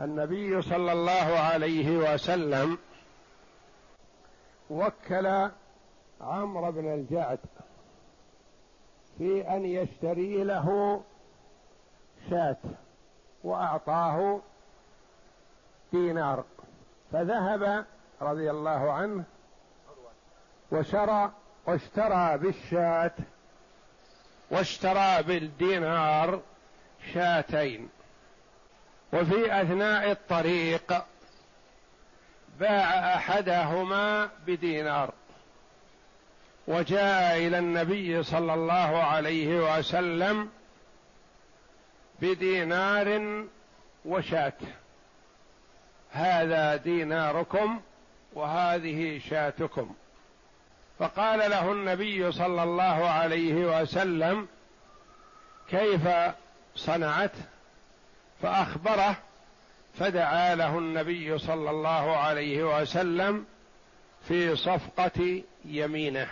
النبي صلى الله عليه وسلم وكل عمرو بن الجعد في أن يشتري له شاة وأعطاه دينار فذهب رضي الله عنه وشرى واشترى بالشاة واشترى بالدينار شاتين. وفي أثناء الطريق باع أحدهما بدينار وجاء إلى النبي صلى الله عليه وسلم بدينار وشاة. هذا ديناركم وهذه شاتكم. فقال له النبي صلى الله عليه وسلم كيف صنعت؟ فأخبره فدعا له النبي صلى الله عليه وسلم في صفقة يمينه.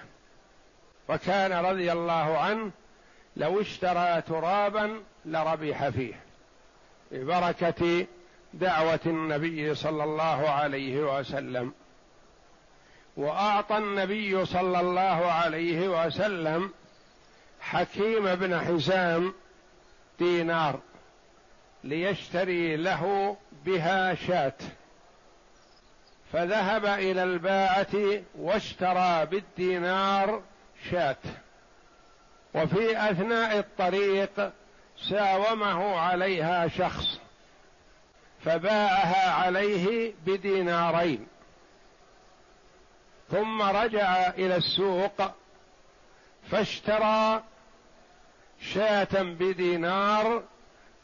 وكان رضي الله عنه لو اشترى ترابا لربح فيه ببركة دعوة النبي صلى الله عليه وسلم. وأعطى النبي صلى الله عليه وسلم حكيم بن حزام دينار. ليشتري له بها شاة. فذهب إلى الباعة واشترى بالدينار شاة. وفي أثناء الطريق ساومه عليها شخص فباعها عليه بدينارين. ثم رجع إلى السوق فاشترى شاة بدينار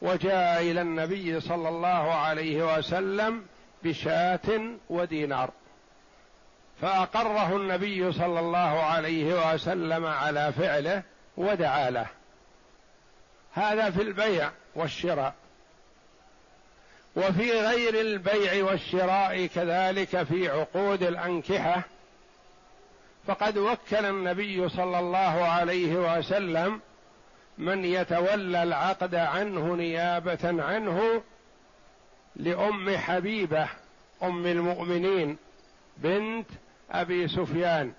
وجاء إلى النبي صلى الله عليه وسلم بشاة ودينار. فأقره النبي صلى الله عليه وسلم على فعله ودعا له. هذا في البيع والشراء. وفي غير البيع والشراء كذلك في عقود الأنكحة. فقد وكل النبي صلى الله عليه وسلم من يتولى العقد عنه نيابة عنه لأم حبيبة أم المؤمنين بنت أبي سفيان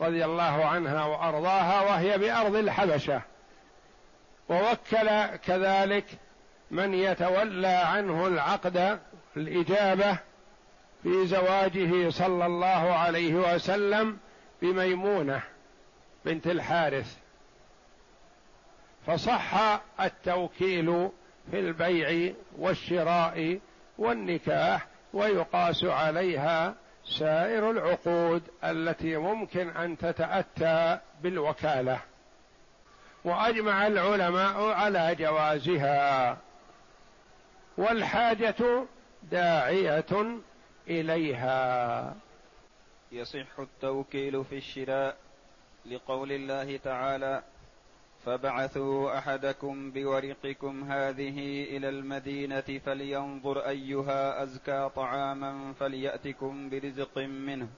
رضي الله عنها وأرضاها وهي بأرض الحبشة. ووكل كذلك من يتولى عنه العقد الإجابة في زواجه صلى الله عليه وسلم بميمونة بنت الحارث. فصح التوكيل في البيع والشراء والنكاح ويقاس عليها سائر العقود التي ممكن أن تتأتى بالوكالة. وأجمع العلماء على جوازها. والحاجة داعية إليها. يصح التوكيل في الشراء لقول الله تعالى فابعثوا أحدكم بورقكم هذه إلى المدينة فلينظر أيها أزكى طعاما فليأتكم برزق منه.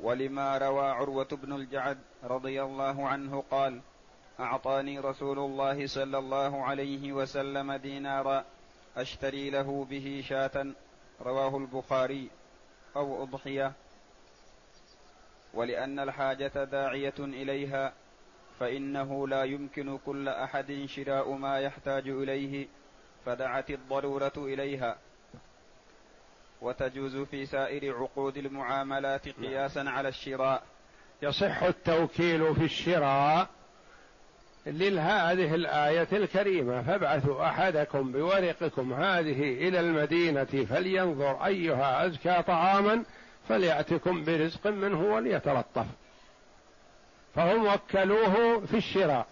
ولما روى عروة بن الجعد رضي الله عنه قال أعطاني رسول الله صلى الله عليه وسلم دينارا أشتري له به شاة رواه البخاري أو أضحية. ولأن الحاجة داعية إليها فإنه لا يمكن كل أحد شراء ما يحتاج إليه فدعت الضرورة إليها. وتجوز في سائر عقود المعاملات قياسا على الشراء. يصح التوكيل في الشراء لهذه الآية الكريمة فابعثوا أحدكم بورقكم هذه إلى المدينة فلينظر أيها أزكى طعاما فليأتكم برزق منه وليتلطف. فهم وكلوه في الشراء.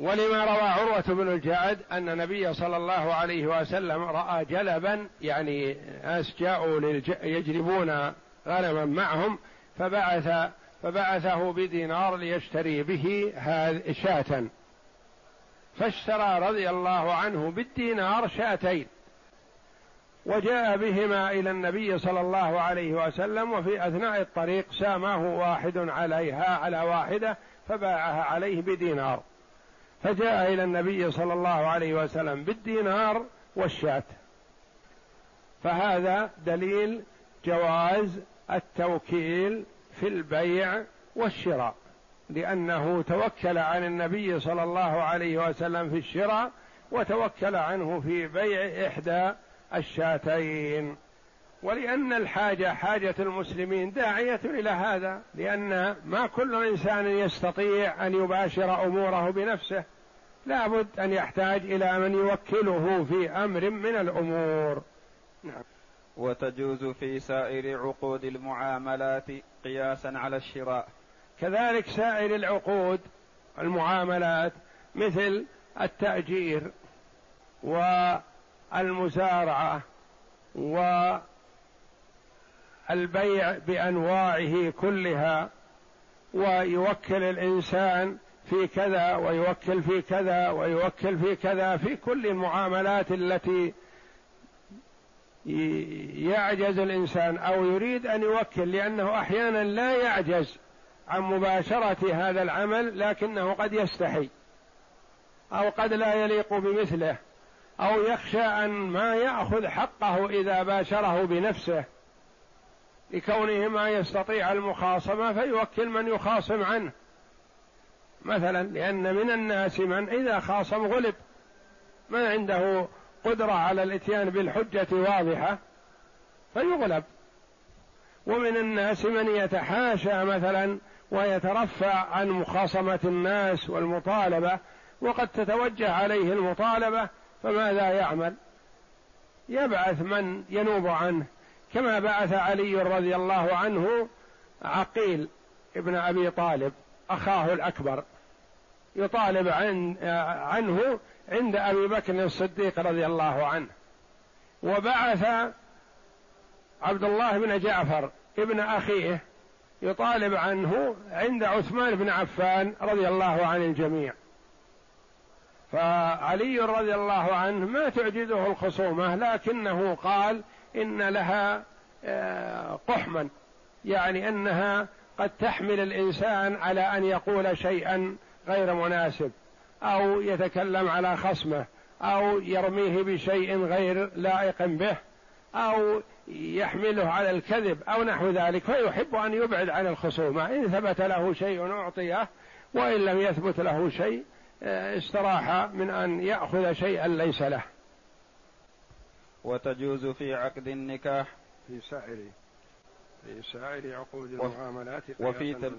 ولما روى عروة بن الجعد أن النبي صلى الله عليه وسلم رأى جلبا يعني ناس جاءوا يجلبون غنما معهم فبعث فبعثه بدينار ليشتري به شاة. فاشترى رضي الله عنه بالدينار شاتين. وجاء بهما إلى النبي صلى الله عليه وسلم وفي أثناء الطريق سامه واحد عليها على واحدة فباعها عليه بدينار. فجاء إلى النبي صلى الله عليه وسلم بالدينار والشاة. فهذا دليل جواز التوكيل في البيع والشراء لأنه توكل عن النبي صلى الله عليه وسلم في الشراء وتوكل عنه في بيع إحدى الشاتين. ولأن الحاجة حاجة المسلمين داعية إلى هذا لأن ما كل إنسان يستطيع أن يباشر أموره بنفسه. لابد أن يحتاج إلى من يوكله في أمر من الأمور. نعم. وتجوز في سائر عقود المعاملات قياسا على الشراء. كذلك سائر العقود المعاملات مثل التأجير والمزارعة والبيع بأنواعه كلها ويوكل الإنسان في كذا ويوكل في كذا ويوكل في كذا في كل المعاملات التي يعجز الإنسان أو يريد أن يوكل لأنه أحيانا لا يعجز عن مباشرة هذا العمل لكنه قد يستحي أو قد لا يليق بمثله. أو يخشى أن ما يأخذ حقه إذا باشره بنفسه لكونه ما يستطيع المخاصمة فيوكل من يخاصم عنه. مثلا لأن من الناس من إذا خاصم غلب. ما عنده قدرة على الإتيان بالحجة واضحة؟ فيغلب. ومن الناس من يتحاشى مثلا ويترفع عن مخاصمة الناس والمطالبة وقد تتوجه عليه المطالبة فماذا يعمل؟ يبعث من ينوب عنه كما بعث علي رضي الله عنه عقيل ابن أبي طالب أخاه الأكبر يطالب عن عنه عند أبي بكر الصديق رضي الله عنه وبعث عبد الله بن جعفر ابن أخيه يطالب عنه عند عثمان بن عفان رضي الله عن الجميع فعلي رضي الله عنه ما تعجزه الخصومة لكنه قال إن لها آه، قحما يعني أنها قد تحمل الإنسان على أن يقول شيئا غير مناسب أو يتكلم على خصمه أو يرميه بشيء غير لائق به أو يحمله على الكذب أو نحو ذلك فيحب أن يبعد عن الخصومة إن ثبت له شيء أعطيه وإن لم يثبت له شيء استراح من أن يأخذ شيئا ليس له. وتجوز في عقد النكاح. في سائر في سائر عقود المعاملات وفي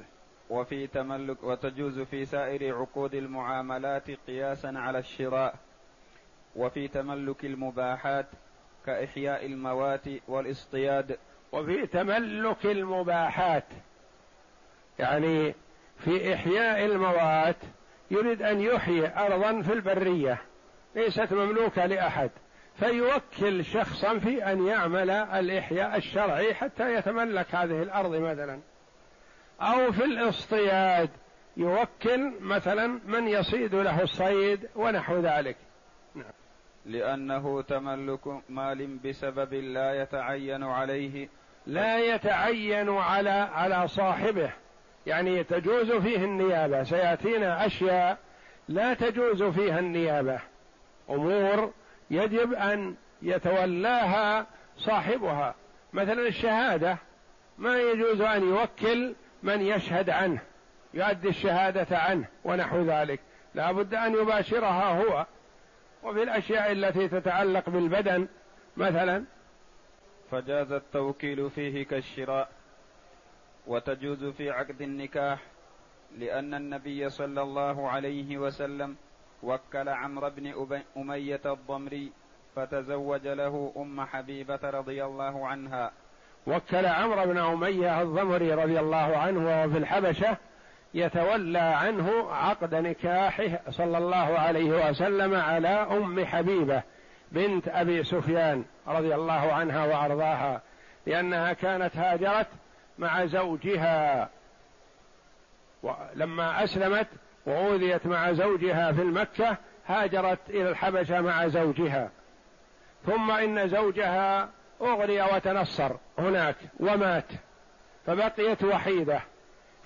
وفي تملك وتجوز في سائر عقود المعاملات قياسا على الشراء. وفي تملك المباحات كإحياء الموات والإصطياد. وفي تملك المباحات يعني في إحياء الموات يريد أن يحيي أرضا في البرية ليست مملوكة لأحد. فيوكل شخصا في أن يعمل الإحياء الشرعي حتى يتملك هذه الأرض مثلا. أو في الاصطياد يوكل مثلا من يصيد له الصيد ونحو ذلك. نعم. لأنه تملك مال بسبب لا يتعين عليه. لا يتعين على على صاحبه. يعني تجوز فيه النيابة. سيأتينا أشياء لا تجوز فيها النيابة. أمور يجب أن يتولاها صاحبها. مثلا الشهادة ما يجوز أن يوكل من يشهد عنه يؤدي الشهادة عنه ونحو ذلك. لا بد أن يباشرها هو. وفي الأشياء التي تتعلق بالبدن مثلا فجاز التوكيل فيه كالشراء. وتجوز في عقد النكاح لأن النبي صلى الله عليه وسلم وكل عمرو بن أمية الضمري فتزوج له أم حبيبة رضي الله عنها. وكل عمرو بن أمية الضمري رضي الله عنه وهو في الحبشة يتولى عنه عقد نكاحه صلى الله عليه وسلم على أم حبيبة بنت أبي سفيان رضي الله عنها وأرضاها لأنها كانت هاجرت مع زوجها. لما أسلمت وأوذيت مع زوجها في المكة هاجرت إلى الحبشة مع زوجها. ثم إن زوجها أغري وتنصر هناك ومات فبقيت وحيدة.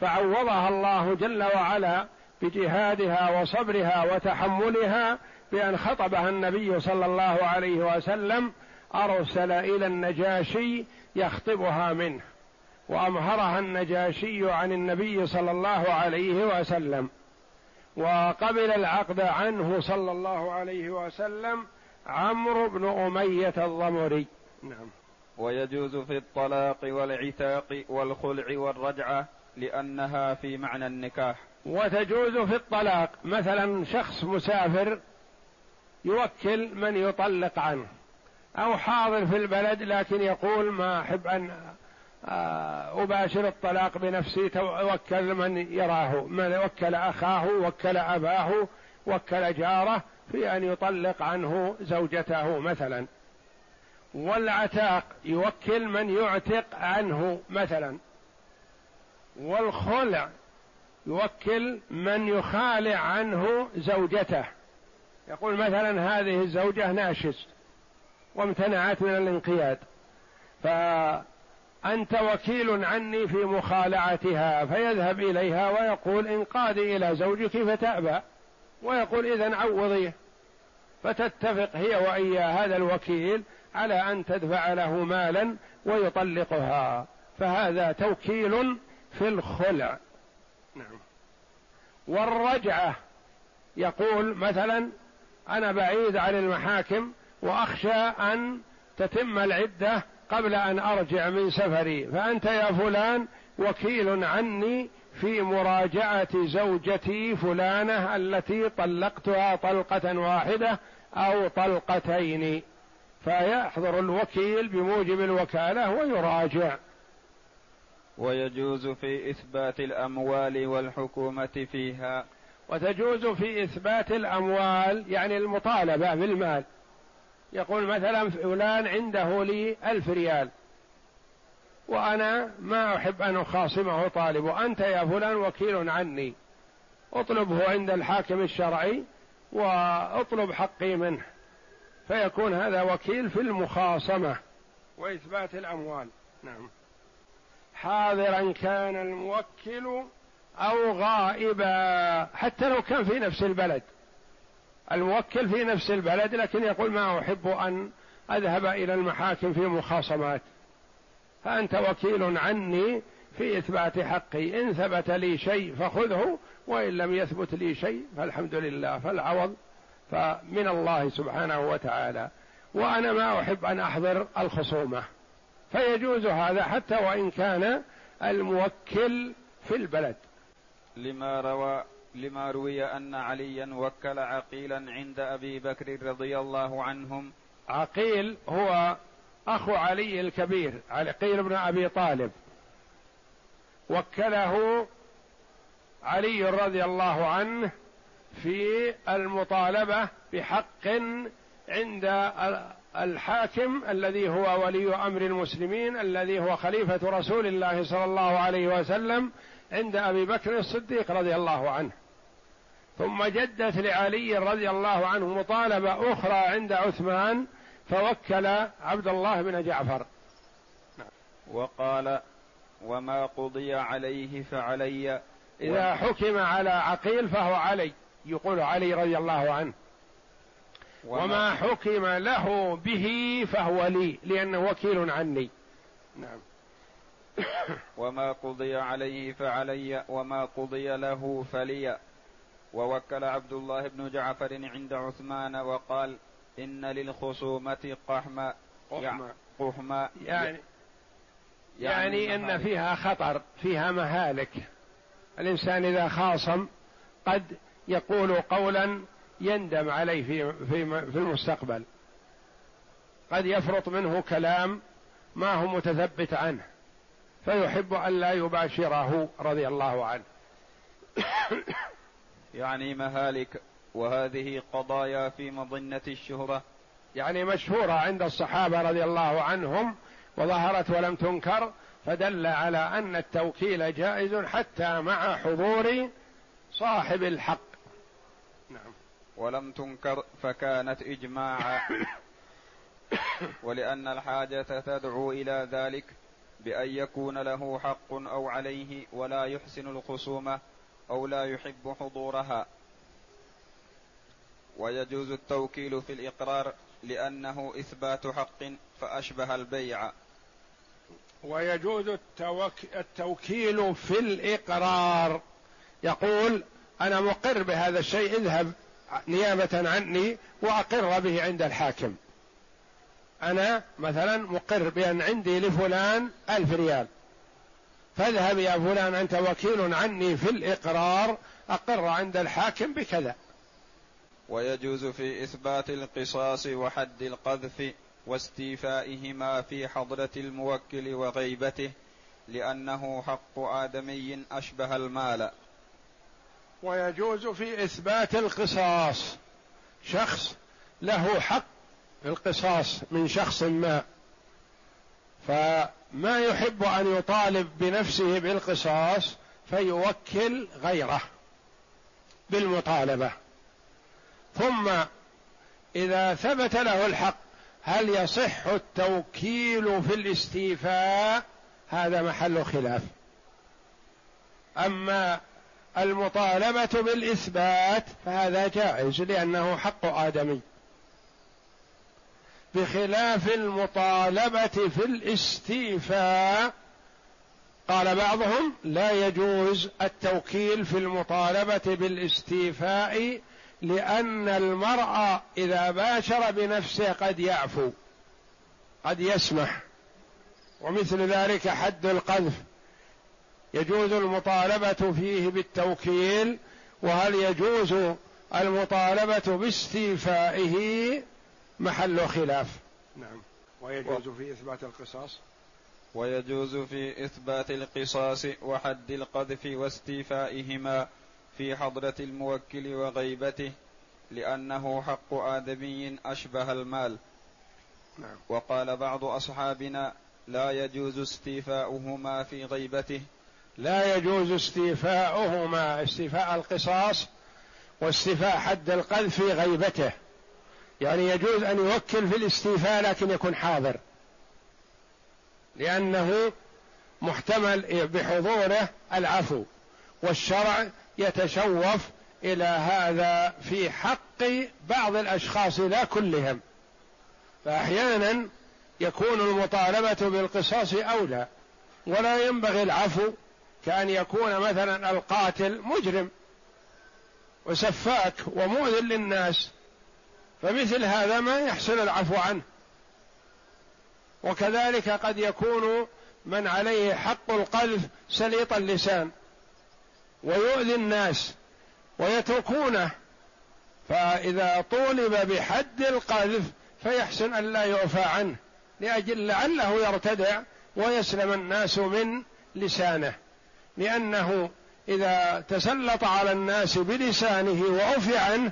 فعوضها الله جل وعلا بجهادها وصبرها وتحملها بأن خطبها النبي صلى الله عليه وسلم أرسل إلى النجاشي يخطبها منه. وامهرها النجاشي عن النبي صلى الله عليه وسلم وقبل العقد عنه صلى الله عليه وسلم عمرو بن أمية الضمري. نعم. ويجوز في الطلاق والعتاق والخلع والرجعة لأنها في معنى النكاح. وتجوز في الطلاق مثلا شخص مسافر يوكل من يطلق عنه أو حاضر في البلد لكن يقول ما أحب أن آه، أباشر الطلاق بنفسي توكل من يراه من وكل أخاه وكل أباه وكل جاره في أن يطلق عنه زوجته مثلا. والعتاق يوكل من يعتق عنه مثلا. والخلع يوكل من يخالع عنه زوجته. يقول مثلا هذه الزوجة ناشز وامتنعت من الانقياد. فأنت وكيل عني في مخالعتها فيذهب إليها ويقول انقادي إلى زوجك فتأبى ويقول إذا عوضيه فتتفق هي وإياه هذا الوكيل على أن تدفع له مالا ويطلقها. فهذا توكيل في الخلع. نعم. والرجعة يقول مثلا أنا بعيد عن المحاكم وأخشى أن تتم العدة قبل أن أرجع من سفري فأنت يا فلان وكيل عني في مراجعة زوجتي فلانة التي طلقتها طلقة واحدة أو طلقتين. فيحضر الوكيل بموجب الوكالة ويراجع. ويجوز في إثبات الأموال والحكومة فيها. وتجوز في إثبات الأموال يعني المطالبة بالمال. يقول مثلا فلان عنده لي ألف ريال وأنا ما أحب أن أخاصمه طالب وأنت يا فلان وكيل عني. اطلبه عند الحاكم الشرعي وأطلب حقي منه. فيكون هذا وكيل في المخاصمة وإثبات الأموال. نعم. حاضرا كان الموكل أو غائبا حتى لو كان في نفس البلد. الموكل في نفس البلد لكن يقول ما أحب أن أذهب إلى المحاكم في مخاصمات. فأنت وكيل عني في إثبات حقي. إن ثبت لي شيء فخذه وإن لم يثبت لي شيء فالحمد لله فالعوض فمن الله سبحانه وتعالى. وأنا ما أحب أن أحضر الخصومة. فيجوز هذا حتى وإن كان الموكل في البلد. لما روى لما روي أن عليا وكل عقيلا عند أبي بكر رضي الله عنهم. عقيل هو أخو علي الكبير عقيل بن أبي طالب. وكله علي رضي الله عنه في المطالبة بحق عند الحاكم الذي هو ولي أمر المسلمين الذي هو خليفة رسول الله صلى الله عليه وسلم عند أبي بكر الصديق رضي الله عنه. ثم جدت لعلي رضي الله عنه مطالبة أخرى عند عثمان فوكل عبد الله بن جعفر. وقال وما قضي عليه فعلي. إذا حكم على عقيل فهو علي يقول علي رضي الله عنه. وما حكم له به فهو لي لأنه وكيل عني. نعم. وما قضي عليه فعلي وما قضي له فلي. ووكل عبد الله بن جعفر عند عثمان وقال إن للخصومة قحما قحما يعني يعني, يعني إن فيها خطر فيها مهالك. الإنسان إذا خاصم قد يقول قولا يندم عليه في في في المستقبل. قد يفرط منه كلام ما هو متثبت عنه. فيحب أن لا يباشره رضي الله عنه. يعني مهالك وهذه قضايا في مظنة الشهرة. يعني مشهورة عند الصحابة رضي الله عنهم وظهرت ولم تنكر فدل على أن التوكيل جائز حتى مع حضور صاحب الحق. نعم. ولم تنكر فكانت إجماعا. ولأن الحاجة تدعو إلى ذلك بأن يكون له حق أو عليه ولا يحسن الخصومة. أو لا يحب حضورها. ويجوز التوكيل في الإقرار لأنه إثبات حق فأشبه البيع. ويجوز التوك... التوكيل في الإقرار. يقول أنا مقر بهذا الشيء اذهب نيابة عني وأقر به عند الحاكم. أنا مثلا مقر بأن عندي لفلان ألف ريال. فاذهب يا فلان أنت وكيل عني في الإقرار أقر عند الحاكم بكذا. ويجوز في إثبات القصاص وحد القذف واستيفائهما في حضرة الموكل وغيبته لأنه حق آدمي أشبه المال. ويجوز في إثبات القصاص. شخص له حق القصاص من شخص ما. فما يحب أن يطالب بنفسه بالقصاص فيوكل غيره بالمطالبة. ثم إذا ثبت له الحق هل يصح التوكيل في الاستيفاء؟ هذا محل خلاف. أما المطالبة بالإثبات فهذا جائز لأنه حق آدمي. بخلاف المطالبة في الاستيفاء. قال بعضهم لا يجوز التوكيل في المطالبة بالاستيفاء لأن المرء إذا باشر بنفسه قد يعفو قد يسمح. ومثل ذلك حد القذف. يجوز المطالبة فيه بالتوكيل وهل يجوز المطالبة باستيفائه؟ محل خلاف. نعم. ويجوز و... في إثبات القصاص؟ ويجوز في إثبات القصاص وحد القذف واستيفائهما في حضرة الموكل وغيبته لأنه حق آدمي أشبه المال. نعم. وقال بعض أصحابنا لا يجوز استيفاؤهما في غيبته. لا يجوز استيفاؤهما استيفاء القصاص واستيفاء حد القذف في غيبته. يعني يجوز أن يوكل في الاستيفاء لكن يكون حاضر. لأنه محتمل بحضوره العفو والشرع يتشوف إلى هذا في حق بعض الأشخاص لا كلهم. فاحيانا يكون المطالبة بالقصاص أولى ولا ينبغي العفو كأن يكون مثلا القاتل مجرم وسفاك ومؤذن للناس. فمثل هذا ما يحصل العفو عنه. وكذلك قد يكون من عليه حق القذف سليط اللسان ويؤذي الناس ويتركونه فإذا طولب بحد القذف فيحسن أن لا يعفى عنه لأجل لعله يرتدع ويسلم الناس من لسانه. لأنه إذا تسلط على الناس بلسانه وعفي عنه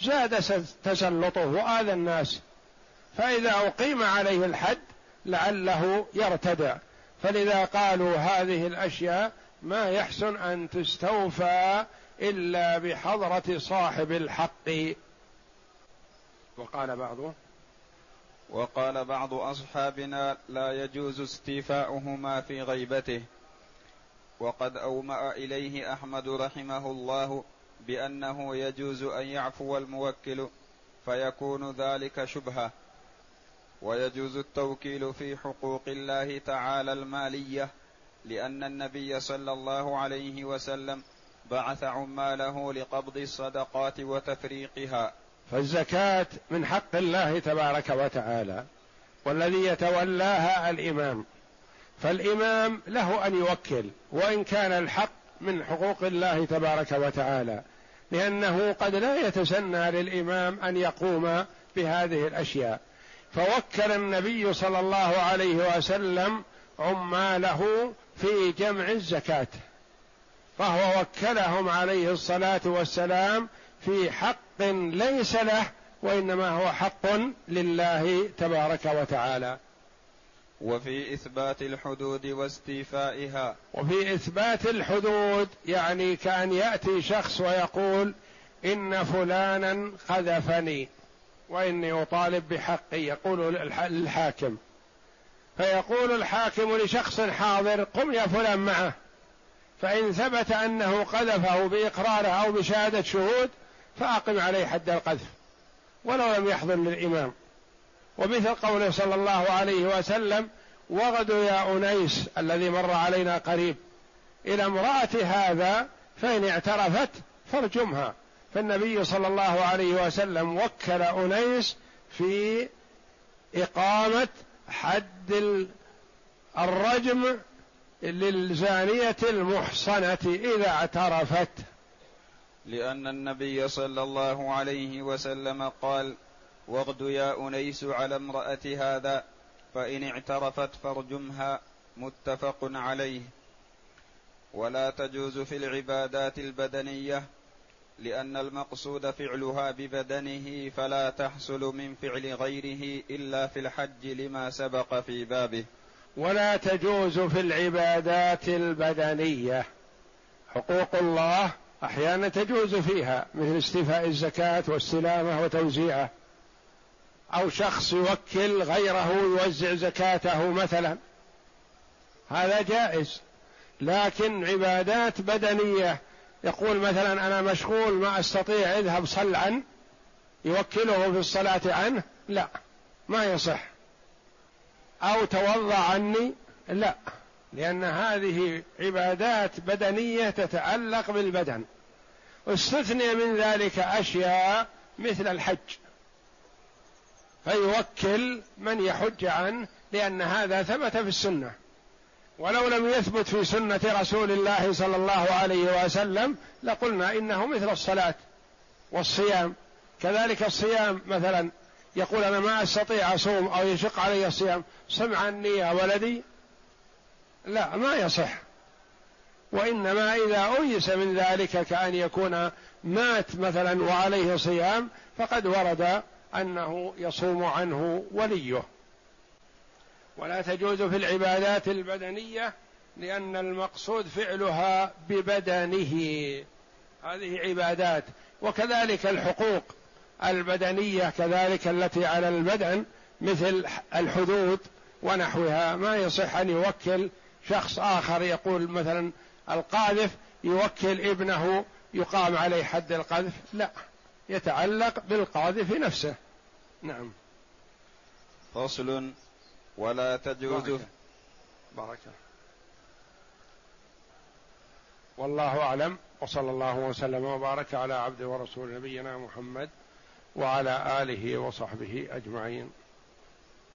زاد تسلطه وآذى الناس. فإذا أقيم عليه الحد لعله يرتدع. فلذا قالوا هذه الأشياء ما يحسن أن تستوفى إلا بحضرة صاحب الحق. وقال بعضه وقال بعض أصحابنا لا يجوز استيفاؤهما في غيبته. وقد أومأ إليه أحمد رحمه الله بأنه يجوز أن يعفو الموكل فيكون ذلك شبهة. ويجوز التوكيل في حقوق الله تعالى المالية لأن النبي صلى الله عليه وسلم بعث عماله لقبض الصدقات وتفريقها. فالزكاة من حق الله تبارك وتعالى والذي يتولاها الإمام. فالإمام له أن يوكل وإن كان الحق من حقوق الله تبارك وتعالى لأنه قد لا يتسنى للإمام أن يقوم بهذه الأشياء. فوكل النبي صلى الله عليه وسلم عماله في جمع الزكاة فهو وكلهم عليه الصلاة والسلام في حق ليس له وإنما هو حق لله تبارك وتعالى. وفي إثبات الحدود واستيفائها. وفي إثبات الحدود يعني كأن يأتي شخص ويقول إن فلانا قذفني وإني أطالب بحقي. يقول للحاكم فيقول الحاكم لشخص حاضر قم يا فلان معه. فإن ثبت أنه قذفه بإقراره أو بشهادة شهود فأقم عليه حد القذف. ولو لم يحضر للإمام. ومثل قوله صلى الله عليه وسلم وغدوا يا أنيس الذي مر علينا قريب إلى امرأة هذا فإن اعترفت فارجمها. فالنبي صلى الله عليه وسلم وكل أنيس في إقامة حد الرجم للزانية المحصنة إذا اعترفت. لأن النبي صلى الله عليه وسلم قال واغد يا أنيس على امرأة هذا فإن اعترفت فارجمها متفق عليه. ولا تجوز في العبادات البدنية لأن المقصود فعلها ببدنه فلا تحصل من فعل غيره إلا في الحج لما سبق في بابه. ولا تجوز في العبادات البدنية. حقوق الله أحيانا تجوز فيها مثل استيفاء الزكاة واستلامه وتوزيعه. أو شخص يوكل غيره يوزع زكاته مثلا. هذا جائز. لكن عبادات بدنية. يقول مثلا أنا مشغول ما أستطيع اذهب صل عنه. يوكله في الصلاة عنه؟ لا. ما يصح. أو توضأ عني؟ لا. لأن هذه عبادات بدنية تتعلق بالبدن. استثني من ذلك أشياء مثل الحج. فيوكل من يحج عنه لأن هذا ثبت في السنة. ولو لم يثبت في سنة رسول الله صلى الله عليه وسلم لقلنا إنه مثل الصلاة والصيام. كذلك الصيام مثلا يقول أنا ما أستطيع أصوم أو يشق علي الصيام صم عني يا ولدي؟ لا ما يصح. وإنما إذا أيس من ذلك كأن يكون مات مثلا وعليه صيام فقد ورد أنه يصوم عنه وليه. ولا تجوز في العبادات البدنية لأن المقصود فعلها ببدنه. هذه عبادات. وكذلك الحقوق البدنية كذلك التي على البدن مثل الحدود ونحوها. ما يصح أن يوكل شخص آخر يقول مثلا القاذف يوكل ابنه يقام عليه حد القذف. لا. يتعلق بالقاذف نفسه. نعم. فصل ولا تجوز. بركة, بركة. والله أعلم. وصلى الله وسلم وبارك على عبد ورسول نبينا محمد وعلى آله وصحبه أجمعين.